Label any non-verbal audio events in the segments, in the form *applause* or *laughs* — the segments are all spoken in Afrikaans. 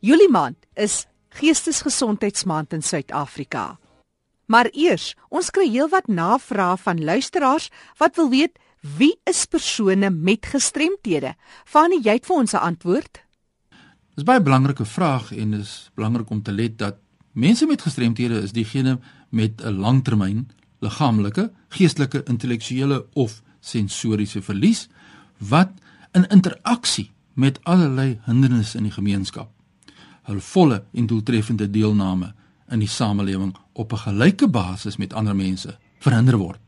Julie maand is Geestesgesondheidsmaand in Suid-Afrika. Maar eers, ons kry heelwat navrae van luisteraars wat wil weet wie is persone met gestremthede? Fanie, jy het vir ons 'n antwoord. Dis baie belangrike vraag en is belangrik om te let dat mense met gestremthede is diegene met 'n langtermyn liggaamlike, geestelike, intellektuele of sensoriese verlies wat in interaksie met allerlei hindernisse in die gemeenskap hul volle en doeltreffende deelname in die samelewing op 'n gelyke basis met ander mense verhinder word.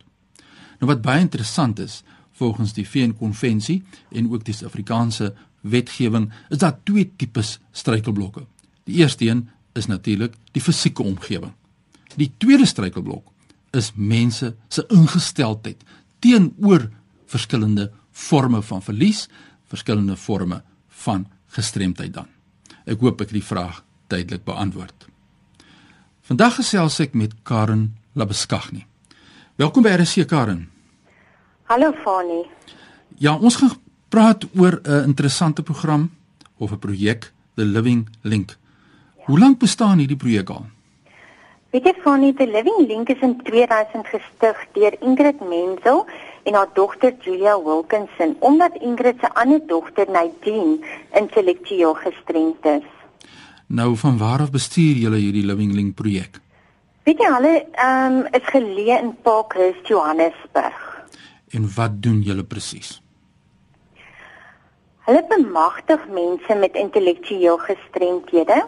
Nou wat baie interessant is, volgens die VN-konvensie en ook die Suid-Afrikaanse wetgewing, is daar twee tipes struikelblokke. Die eerste een is natuurlik die fisieke omgewing. Die tweede struikelblok is mense se ingesteldheid teenoor verskillende forme van verlies, verskillende forme van gestremdheid dan. Ek hoop ek die vraag duidelik beantwoord. Vandag gesels ek met Karen Labeskagni. Welkom by RC Karen. Hallo Fani. Ja, ons gaan praat oor 'n interessante program of 'n projek, The Living Link. Hoe lank bestaan hierdie projek al? Weet jy Fani, The Living Link is in 2000 gestig deur Ingrid Menzel en haar dogter Julia Wilkinson omdat Ingrid se ander dogter Nadine intellektueel gestremd is. Nou van waar af bestuur julle hierdie Living Link projek? Weet jy hulle ehm um, is geleë in Parkhurst, Johannesburg. En wat doen julle presies? Hulle bemagtig mense met intellektueel gestremdhede.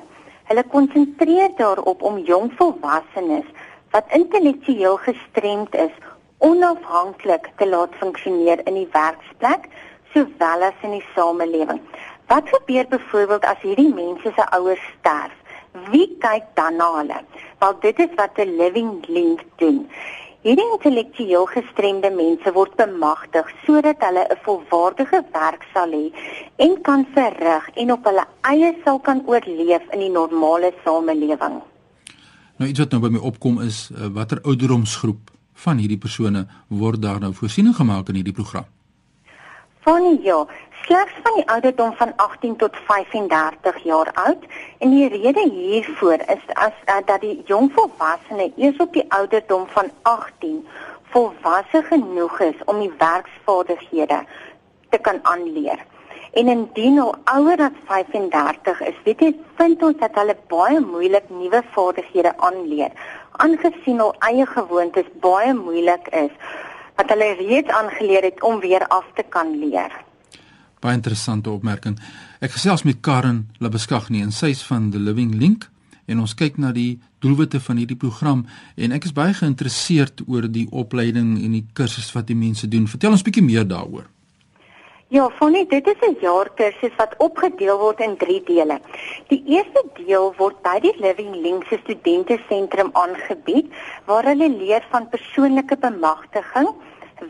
Hulle konsentreer daarop om jong volwassenes wat intellektueel gestremd is onafhanklik te laat funksioneer in die werksplek sowel as in die samelewing. Wat gebeur byvoorbeeld as hierdie mense se ouers sterf? Wie kyk dan na hulle? Wel dit is wat 'n living link doen. Hierdie intellektueel gestremde mense word bemagtig sodat hulle 'n volwaardige werk sal hê en kan verrig en op hulle eie sal kan oorleef in die normale samelewing. Nou iets wat nou by my opkom is uh, watter ouderdomsgroep van hierdie persone word daar nou voorsiening gemaak in hierdie program? Van ja, slegs van die ouderdom van 18 tot 35 jaar oud en die rede hiervoor is as uh, dat die jong volwassene eers op die ouderdom van 18 volwasse genoeg is om die werksvaardighede te kan aanleer. En indien hulle ouer as 35 is, weet jy, vind ons dat hulle baie moeilik nuwe vaardighede aanleer aangesien hul eie gewoontes baie moeilik is wat hulle reeds aangeleer het om weer af te kan leer. Baie interessante opmerking. Ek gesels met Karen Labeskagni en sy is van the Living Link en ons kyk na die doelwitte van hierdie program en ek is baie geïnteresseerd oor die opleiding en die kursusse wat die mense doen. Vertel ons bietjie meer daaroor. Ja, Fonny, dit is 'n jaarkursus wat opgedeel word in 3 dele. Die eerste deel word by die Living Links Studente Sentrum aangebied waar hulle leer van persoonlike bemagtiging,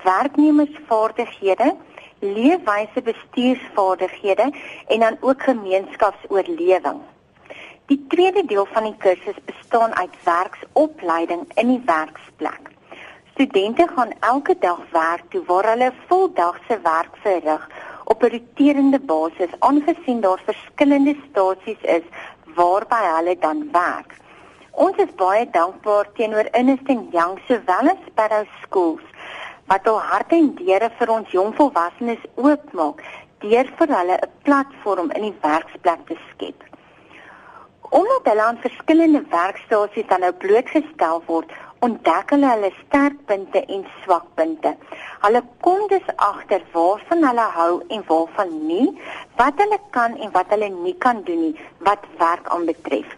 werknemersvaardighede, leefwyse bestuursvaardighede en dan ook gemeenskapsoorlewing. Die tweede deel van die kursus bestaan uit werksopleiding in die werksplek. Studente gaan elke dag werk toe waar hulle voldagse werk verrig op 'n roterende basis aangesien daar verskillende stasies is waarby hulle dan werk. Ons is baie dankbaar teenoor Innisting Young sowel as Sparrow Schools wat al hart en deure vir ons jong volwassenes oopmaak deur vir hulle 'n platform in die werksplek te skep. Omdat hulle aan verskillende werkstasies dan nou blootgestel word, ontdek hulle hulle sterkpunte en swakpunte. Hulle kom dus agter waarvan hulle hou en waarvan nie, wat hulle kan en wat hulle nie kan doen nie wat werk aanbetref.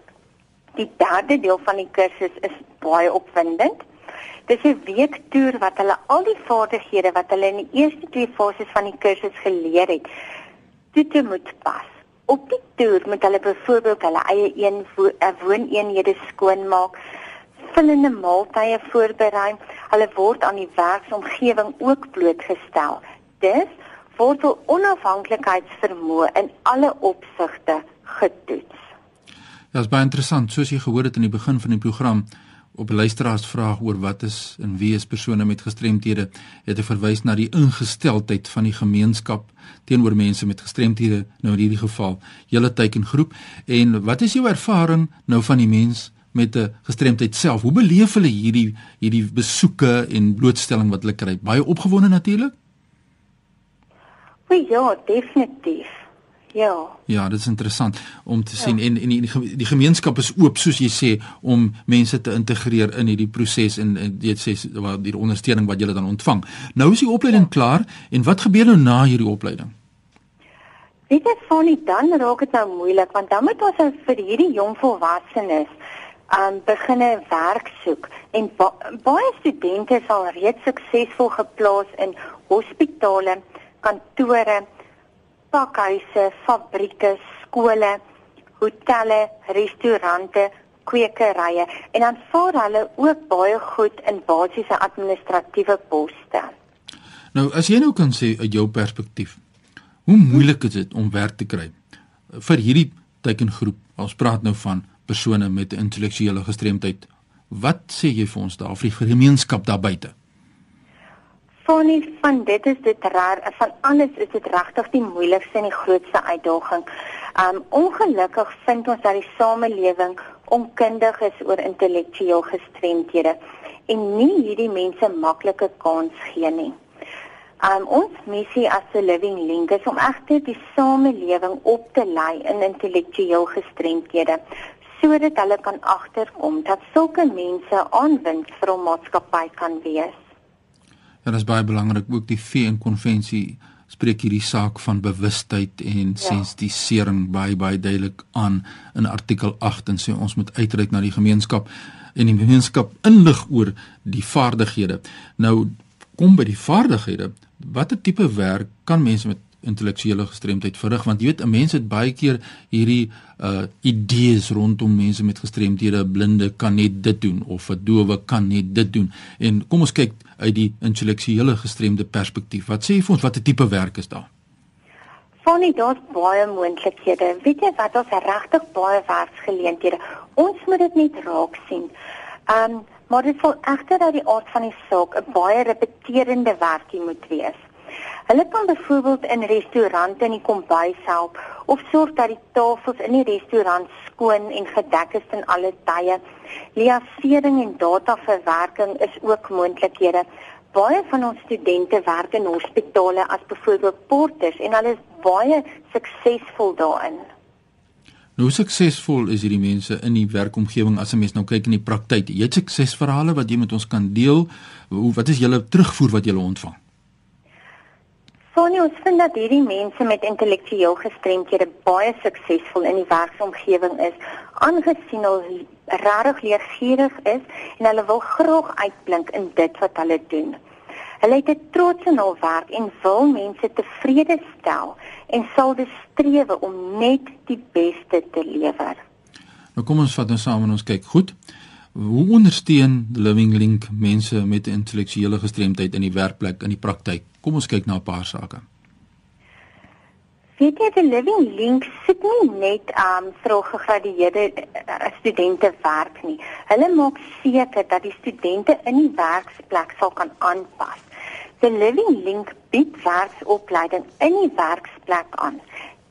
Die derde deel van die kursus is baie opwindend. Dit is 'n weektoer wat hulle al die vaardighede wat hulle in die eerste twee fases van die kursus geleer het, toe te moet pas. Op die toer moet hulle byvoorbeeld hulle eie een wooneenhede skoonmaak, verskillende maaltye voorberei. Hulle word aan die werksomgewing ook blootgestel. Dis word hul onafhanklikheidsvermoë in alle opsigte getoets. Ja, dit is baie interessant soos jy gehoor het in die begin van die program op luisteraars vraag oor wat is en wie is persone met gestremthede, het hy verwys na die ingesteldheid van die gemeenskap teenoor mense met gestremthede, nou in hierdie geval julle teikengroep. En wat is jou ervaring nou van die mens met 'n gestremdheid self? Hoe beleef hulle hierdie hierdie besoeke en blootstelling wat hulle kry? Baie opgewonde natuurlik. Ja, definitief. Ja. Ja, dit is interessant om te ja. sien en en die, die gemeenskap is oop soos jy sê om mense te integreer in hierdie proses en, en jy sê wat die ondersteuning wat jy dan ontvang. Nou is die opleiding ja. klaar en wat gebeur nou na hierdie opleiding? Weet jy van die dan raak dit nou moeilik want dan moet ons vir hierdie jong volwassenes um beginne werk soek en ba baie studente sal reeds suksesvol geplaas in hospitale, kantore pakhuise, fabrieke, skole, hotelle, restaurante, kwekerye en dan vaar hulle ook baie goed in basiese administratiewe poste. Nou, as jy nou kan sê uit jou perspektief, hoe moeilik is dit om werk te kry vir hierdie teikengroep? Ons praat nou van persone met intellektuele gestremdheid. Wat sê jy vir ons daar vir die gemeenskap daar buite? van nie van dit is dit raar van alles is dit regtig die moeilikste en die grootste uitdaging. Um ongelukkig vind ons dat die samelewing onkundig is oor intellektueel gestremdhede en nie hierdie mense maklike kans gee nie. Um ons missie as 'n living link is om egter die samelewing op te lei in intellektueel gestremdhede sodat hulle kan agterkom dat sulke mense aanwins vir 'n maatskappy kan wees. Ja, dit is baie belangrik ook die VN konvensie spreek hierdie saak van bewustheid en ja. sensitisering baie baie duidelik aan in artikel 8 en sê ons moet uitreik na die gemeenskap en die gemeenskap inlig oor die vaardighede. Nou kom by die vaardighede, watter tipe werk kan mense met intellektuele gestremdheid verrig want jy weet 'n mens het baie keer hierdie uh idees rondom mense met gestremdhede, blinde kan net dit doen of 'n dowe kan net dit doen. En kom ons kyk uit die intellektuele gestremde perspektief. Wat sê jy vir ons watter tipe werk is daar? Fonnie, daar's baie moontlikhede. Weet jy wat ons regtig baie werksgeleenthede. Ons moet dit net raak sien. Um maar dit sal egter uit die aard van die saak 'n baie repeterende werkie moet wees. Hulle kan byvoorbeeld in restaurante in die kombuis help of sorg dat die tafels in die restaurant skoon en gedek is ten alle tye. Liaisering en dataverwerking is ook moontlikhede. Baie van ons studente werk in hospitale as byvoorbeeld porters en hulle is baie suksesvol daarin. Nou suksesvol is hierdie mense in die werkomgewing as 'n mens nou kyk in die praktyk. Jy het suksesverhale wat jy met ons kan deel. Hoe wat is julle terugvoer wat julle ontvang? Sonie, ons vind dat hierdie mense met intellektueel gestremdhede baie suksesvol in die werksomgewing is, aangesien hulle regtig leergierig is en hulle wil graag uitblink in dit wat hulle doen. Hulle het trots in hul werk en wil mense tevrede stel en sal dus streef om net die beste te lewer. Nou kom ons vat nou saam en ons kyk goed. Hoe ondersteun Living Link mense met intellektuele gestremdheid in die werkplek in die praktyk? Kom ons kyk na 'n paar sake. Weet jy die Living Link sit nie net um vir gegradueerde uh, studente werk nie. Hulle maak seker dat die studente in die werksplek sal kan aanpas. Die Living Link bied werksopleiding in die werksplek aan.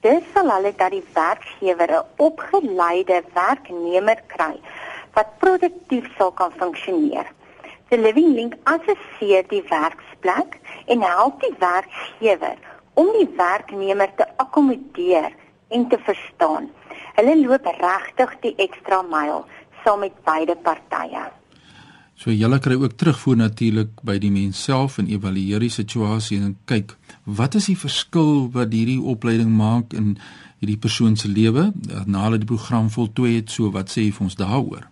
Dit sal hulle dat die werkgewer 'n opgeleide werknemer kry wat produktief sal kan funksioneer. Die Living Link assesseer die werksplek en help die werkgewer om die werknemer te akkommodeer en te verstaan. Hulle loop regtig die ekstra myl saam met beide partye. So julle kry ook terugvoer natuurlik by die mens self en evalueer die situasie en kyk wat is die verskil wat hierdie opleiding maak in hierdie persoon se lewe nadat hulle die program voltooi het so wat sê jy vir ons daaroor?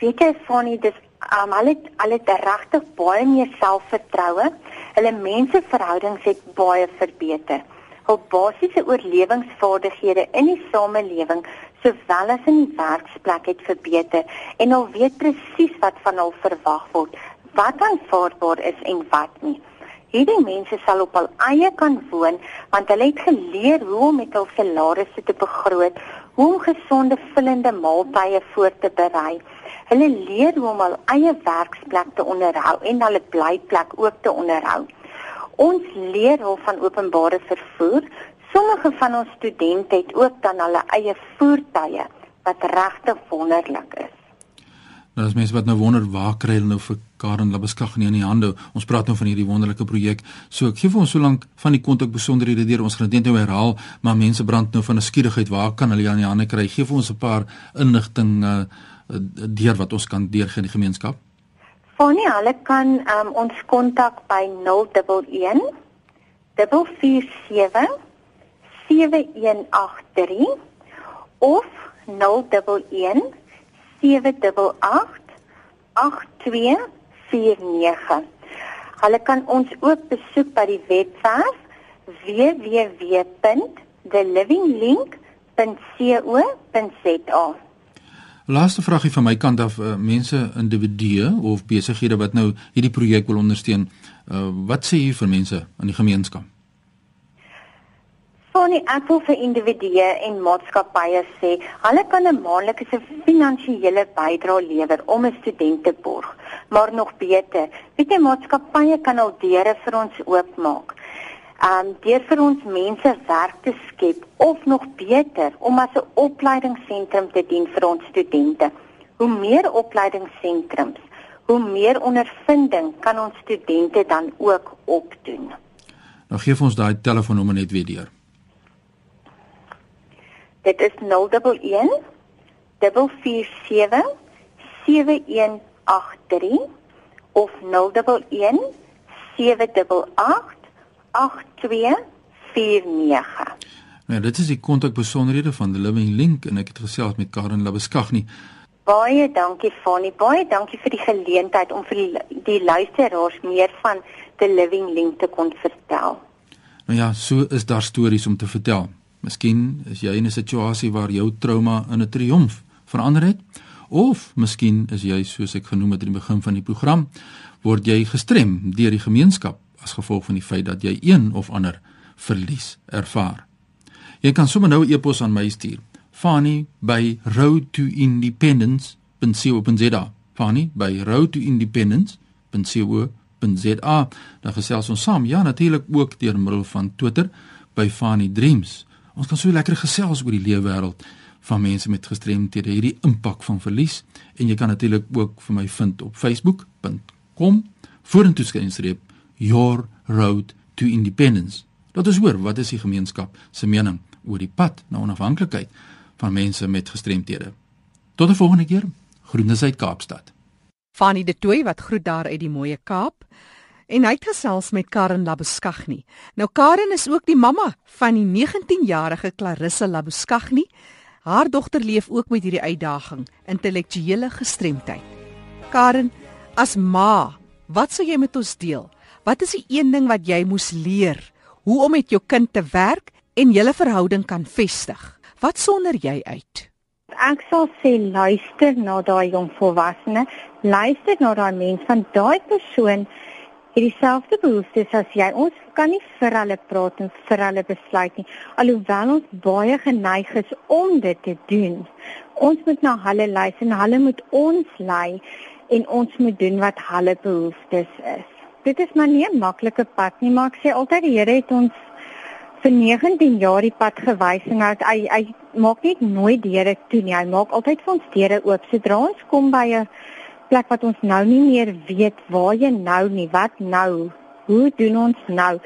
Weet jy Fanny dis um, hulle hulle het regtig baie meer selfvertroue. Hulle menseverhoudings het baie verbeter. Hul basiese oorlewingsvaardighede in die samelewing sowel as in die werksplek het verbeter en hulle weet presies wat van hulle verwag word, wat aanvaarbaar is en wat nie. Hierdie mense sal op hul eie kan woon want hulle het geleer hoe om met hul salarisse te begroot, hoe om gesonde vullende maaltye voor te berei Hulle leer hoe om hul eie werksplek te onderhou en hulle blyplek ook te onderhou. Ons leer hul van openbare vervoer. Sommige van ons studente het ook dan hulle eie voertuie wat regtig wonderlik is. Nou as mense wat nou wonder waar kry hulle nou vir Karen Labeskag nie in die hande. Ons praat nou van hierdie wonderlike projek. So ek gee vir ons so lank van die kontak besonderhede deur ons gaan dit nou herhaal, maar mense brand nou van 'n skierigheid. Waar kan hulle aan die hande kry? Gee vir ons 'n paar inligting uh deur wat ons kan deurgee in die gemeenskap. Fanny, hulle kan um, ons kontak by 011 447 7183 of 011 788 8249. Hulle kan ons ook besoek by die webwerf www.thelivinglink.co.za. Laaste vragie van my kant af, uh, mense individue of besighede wat nou hierdie projek wil ondersteun, uh, wat sê jy vir mense in die gemeenskap? Sony Apple vir individue en maatskappye sê, hulle kan 'n maandelikse finansiële bydrae lewer om 'n student te borg, maar nog beter, weet jy maatskappye kan al deure vir ons oopmaak. Um deur vir ons mense werk te skep of nog beter om as 'n opleidingsentrum te dien vir ons studente. Hoe meer opleidingssentrums, hoe meer ondervinding kan ons studente dan ook opdoen. Nou gee vir ons daai telefoonnommer net weer deur. Dit is 011 447 7183 of 011 788 8249. Nou, dit is die kontakbesonderhede van the Living Link en ek het gesels met Karen Labeskagni. Baie dankie Fani, baie dankie vir die geleentheid om vir die, die luisteraars meer van the Living Link te kon vertel. Nou ja, so is daar stories om te vertel. Miskien is jy in 'n situasie waar jou trauma in 'n triomf verander het of miskien is jy soos ek genoem het in die begin van die program word jy gestrem deur die gemeenskap as gevolg van die feit dat jy een of ander verlies ervaar. Jy kan sommer nou 'n e-pos aan my stuur. Fanny by roadtoindependence.co.za. Fanny by roadtoindependence.co.za. Dan gesels ons saam. Ja, natuurlik ook deur middel van Twitter by Fanny Dreams. Ons kan so lekker gesels oor die lewe wêreld van mense met gestremthede, hierdie impak van verlies en jy kan natuurlik ook vir my vind op facebook.com vorentoe skynstreep your road to independence. Dit is hoor wat is die gemeenskap se mening oor die pad na onafhanklikheid van mense met gestremthede. Tot 'n volgende keer. Groete uit Kaapstad. Fanny de Tooi wat groet daar uit die mooie Kaap en hy het gesels met Karen Labuskaghni. Nou Karen is ook die mamma van die 19-jarige Clarisse Labuskaghni. Haar dogter leef ook met hierdie uitdaging, intellektuele gestremdheid. Karen, as ma, wat sou jy met ons deel? Wat is die een ding wat jy moes leer hoe om met jou kind te werk en julle verhouding kan vestig? Wat sonder jy uit? Ek sal sê luister na daai jong volwassene, luister na daai mens van daai persoon het dieselfde behoeftes as jy. Ons kan nie vir hulle praat en vir hulle besluit nie. Alhoewel ons baie geneig is om dit te doen. Ons moet na hulle luister en hulle moet ons lei en ons moet doen wat hulle behoeftes is. Dit is maar nie 'n maklike pad nie, maar ek sê altyd die Here het ons vir 19 jaar die pad gewys en hy hy maak nie nooit deure toe nie. Hy maak altyd vir ons deure oop sodra ons kom by 'n plek wat ons nou nie meer weet waar jy nou nie, wat nou? Hoe doen ons nou?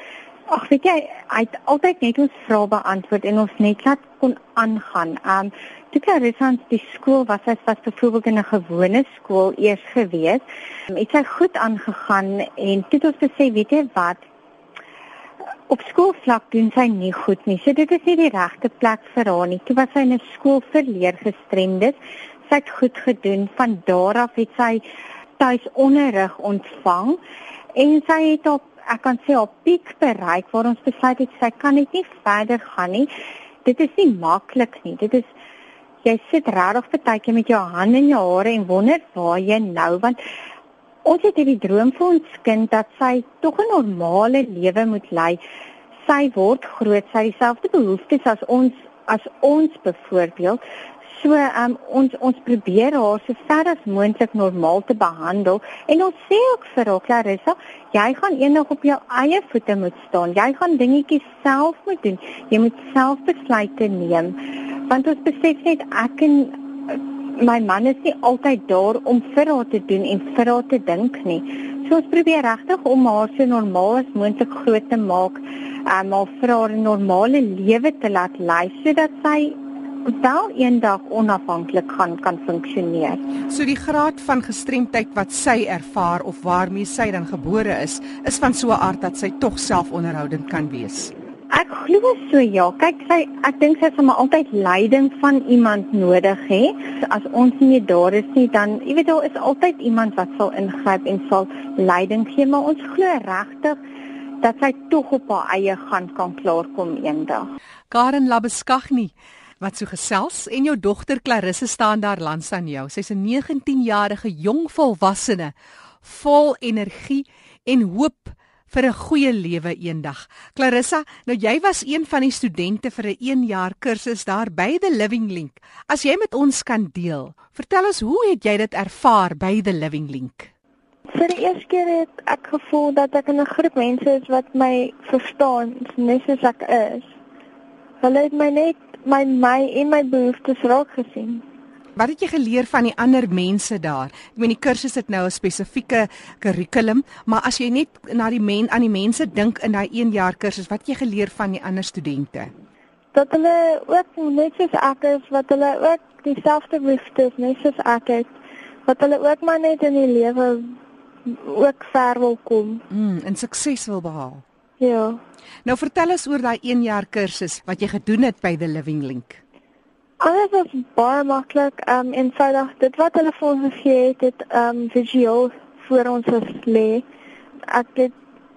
Ag, weet jy, hy het altyd net ons vrae beantwoord en ons net laat kon aangaan. Um toe Clarissans die skool was, hy was byvoorbeeld in 'n gewone skool eers gewees. Um, het sy goed aangegaan en toe het ons gesê, weet jy wat? Op skoolvlak doen sy nie goed nie. So dit is nie die regte plek vir haar nie. Toe was sy in 'n skool vir leergestremdes sy het goed gedoen. Van daar af het sy tuis onderrig ontvang en sy het op ek kan sê op piek bereik waar ons besluit het sy kan net nie verder gaan nie. Dit is nie maklik nie. Dit is jy sit regtig vir tydjie met jou hande in jou hare en wonder waar jy nou want ons het hierdie droom vir ons kind dat sy tog 'n normale lewe moet lei. Sy word groot, sy het dieselfde behoeftes as ons as ons byvoorbeeld. So um ons ons probeer haar so ver as moontlik normaal te behandel en ons sê ook vir haar Clarissa, jy gaan eendag op jou eie voete moet staan. Jy gaan dingetjies self moet doen. Jy moet self besluite neem. Want ons besef net ek en my man is nie altyd daar om vir haar te doen en vir haar te dink nie. So ons probeer regtig om haar so normaal as moontlik groot te maak, um, maar vir haar 'n normale lewe te laat lei sodat sy wel eendag onafhanklik gaan kan funksioneer. So die graad van gestremdheid wat sy ervaar of waarmee sy dan gebore is, is van so 'n aard dat sy tog selfonderhoudend kan wees. Ek glo so ja. Kyk, sy ek dink sy sal maar altyd leiding van iemand nodig hê. As ons nie daar is nie, dan jy weet daar is altyd iemand wat sal ingryp en sal leiding gee, maar ons glo regtig dat sy tog op haar eie gaan kan klaarkom eendag. Karen Labeskagni wat so gesels en jou dogter Clarisse staan daar langs aan jou. Sy's 'n 19-jarige jong volwassene vol energie en hoop vir 'n goeie lewe eendag. Clarissa, nou jy was een van die studente vir 'n 1 jaar kursus daar by the Living Link. As jy met ons kan deel, vertel ons hoe het jy dit ervaar by the Living Link? Vir die eerste keer het ek gevoel dat ek in 'n groep mense is wat my verstaan, net soos ek is. Hulle het my net my my en my behoeftes raak gesien. Wat het jy geleer van die ander mense daar? Ek meen die kursus het nou 'n spesifieke kurrikulum, maar as jy net na die men aan die mense dink in daai 1 jaar kursus, wat het jy geleer van die ander studente? Dat hulle ook net soos ek is, wat hulle ook dieselfde behoeftes net soos ek het, wat hulle ook maar net in die lewe ook ver wil kom. Mm, en sukses wil behaal. Ja. Nou vertel ons oor daai 1 jaar kursus wat jy gedoen het by the Living Link. Alles was baie maklik. Ehm um, eenvoudig dit wat hulle vir ons gegee het, het ehm um, visueel voor ons gelê. Ek het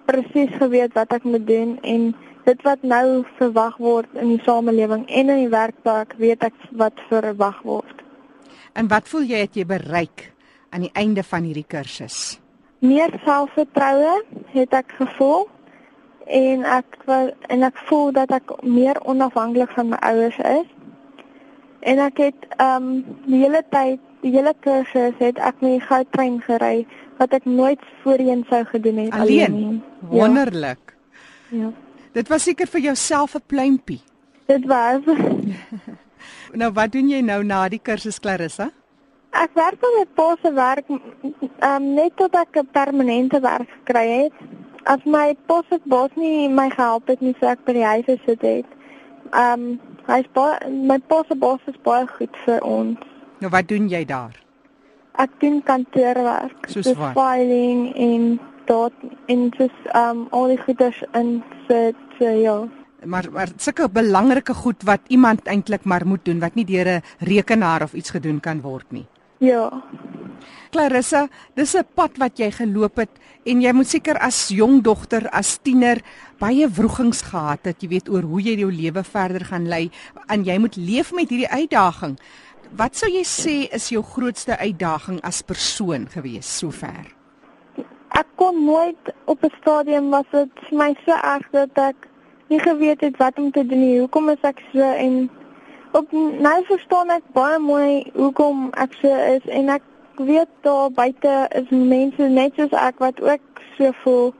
presies geweet wat ek moet doen en dit wat nou verwag word in die samelewing en in die werkplek, weet ek wat verwag word. En wat voel jy het jy bereik aan die einde van hierdie kursus? Meer selfvertroue het ek gevoel en ek en ek voel dat ek meer onafhanklik van my ouers is En ek het ehm um, die hele tyd, die hele kursus het ek met die goudtrein gery wat ek nooit voorheen sou gedoen het alleen. alleen ja. Wonderlik. Ja. Dit was seker vir jouself 'n pluimpie. Dit was. *laughs* nou wat doen jy nou na die kursus Clarissa? Ek werk met posse werk ehm um, net tot ek 'n permanente werk gekry het. As my posse bos nie my gehelp het nie, sou ek by die huis gesit het. Ehm um, Hy's baie my pa se bos is baie goed vir ons. Nou wat doen jy daar? Ek doen kantoorwerk. Soos wat? Filing en dot en just um al die goeders in sit so ja. Maar maar sulke belangrike goed wat iemand eintlik maar moet doen wat nie deur 'n rekenaar of iets gedoen kan word nie. Ja. Clarissa, dis 'n pad wat jy geloop het en jy moet seker as jong dogter, as tiener baie wrogings gehad het, jy weet oor hoe jy jou lewe verder gaan lei en jy moet leef met hierdie uitdaging. Wat sou jy sê is jou grootste uitdaging as persoon gewees sover? Ek kon nooit op 'n stadium was dit vir my so erg dat ek nie geweet het wat om te doen nie. Hoekom is ek so en op nou verstaan ek baie mooi hoekom ek so is en ek weet daar buite is mense net soos ek wat ook so voel.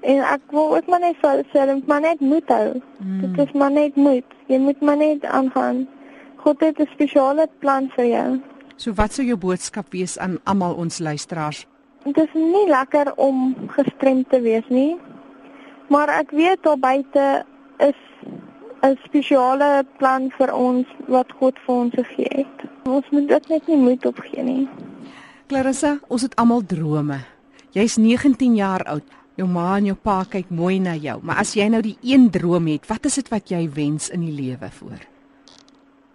En ek wil ook maar net vir self maar net moet hou. Mm. Dit is maar net moet. Jy moet maar net aangaan. God het 'n spesiale plan vir jou. So wat sou jou boodskap wees aan almal ons luisteraars? Dit is nie lekker om gestremd te wees nie. Maar ek weet daar buite is 'n spesiale plan vir ons wat God vir ons gegee het. Ons moet dit net nie moed opgee nie. Clarissa, ons het almal drome. Jy's 19 jaar oud. Jou ma en jou pa kyk mooi na jou, maar as jy nou die een droom het, wat is dit wat jy wens in die lewe voor?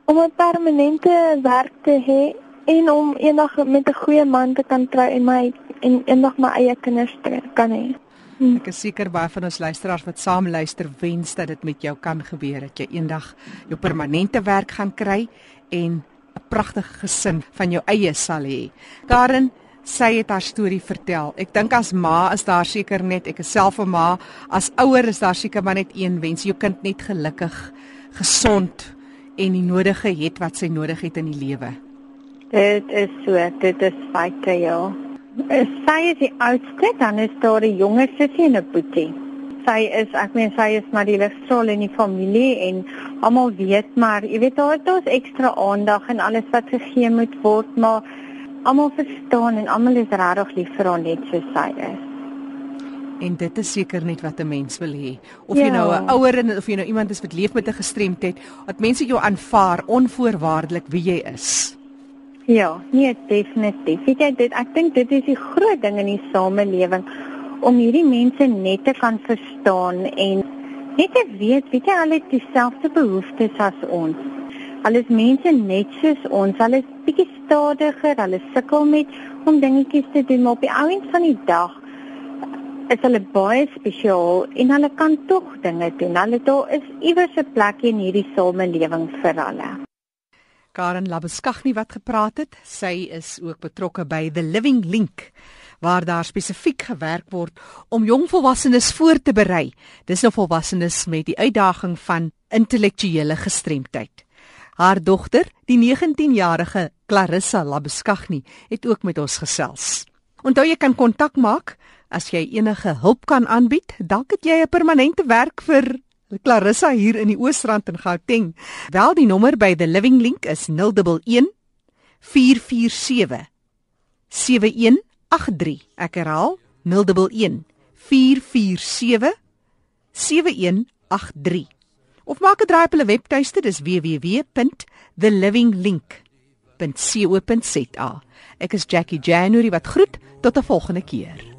Om 'n permanente werk te hê en om eendag met 'n goeie man te kan trou en my en eendag my eie kinders te kan hê. Hm. Ek is seker baie van ons luisteraars wat saam luister wens dat dit met jou kan gebeur dat jy eendag jou permanente werk gaan kry en 'n pragtige gesin van jou eie sal hê. Karen, sy het haar storie vertel. Ek dink as ma is daar seker net ek is self 'n ma, as ouer is daar seker maar net een wens, jou kind net gelukkig, gesond en die nodige het wat sy nodig het in die lewe. Dit is so, dit is feite ja. Sy is die oudste, dan is daar 'n jonger sussie en 'n boetie. Sy is, ek meen sy is maar die ligstraal in die familie en almal weet maar, jy weet daar is ekstra aandag en alles wat gegee moet word, maar almal verstaan en almal is regtig lief vir haar net so sy is. En dit is seker net wat 'n mens wil hê. Of ja. jy nou 'n ouer en of jy nou iemand is wat leef met 'n gestremdheid, dat mense jou aanvaar onvoorwaardelik wie jy is. Ja, nee, definitief. Weet jy dit ek dink dit is die groot ding in die samelewing om hierdie mense net te kan verstaan en net te weet, weet jy hulle het dieselfde behoeftes as ons. Hulle is mense net soos ons. Hulle is bietjie stadiger, hulle sukkel met om dingetjies te doen, maar op die ouend van die dag is hulle baie spesiaal en hulle kan tog dinge doen. Hulle daar is iewers 'n plekjie in hierdie samelewing vir hulle. Karen Labeskagni wat gepraat het, sy is ook betrokke by The Living Link waar daar spesifiek gewerk word om jong volwassenes voor te berei. Dis nou volwassenes met die uitdaging van intellektuele gestremdheid. Haar dogter, die 19-jarige Clarissa Labeskagni, het ook met ons gesels. Onthou jy kan kontak maak as jy enige hulp kan aanbied, dalk het jy 'n permanente werk vir Clarissa hier in die Oosrand in Gauteng. Wel die nommer by The Living Link is 011 447 7183. Ek herhaal 011 447 7183. Of maak 'n draai op hulle webtuiste, dis www.thelivinglink.co.za. Ek is Jackie January wat groet tot 'n volgende keer.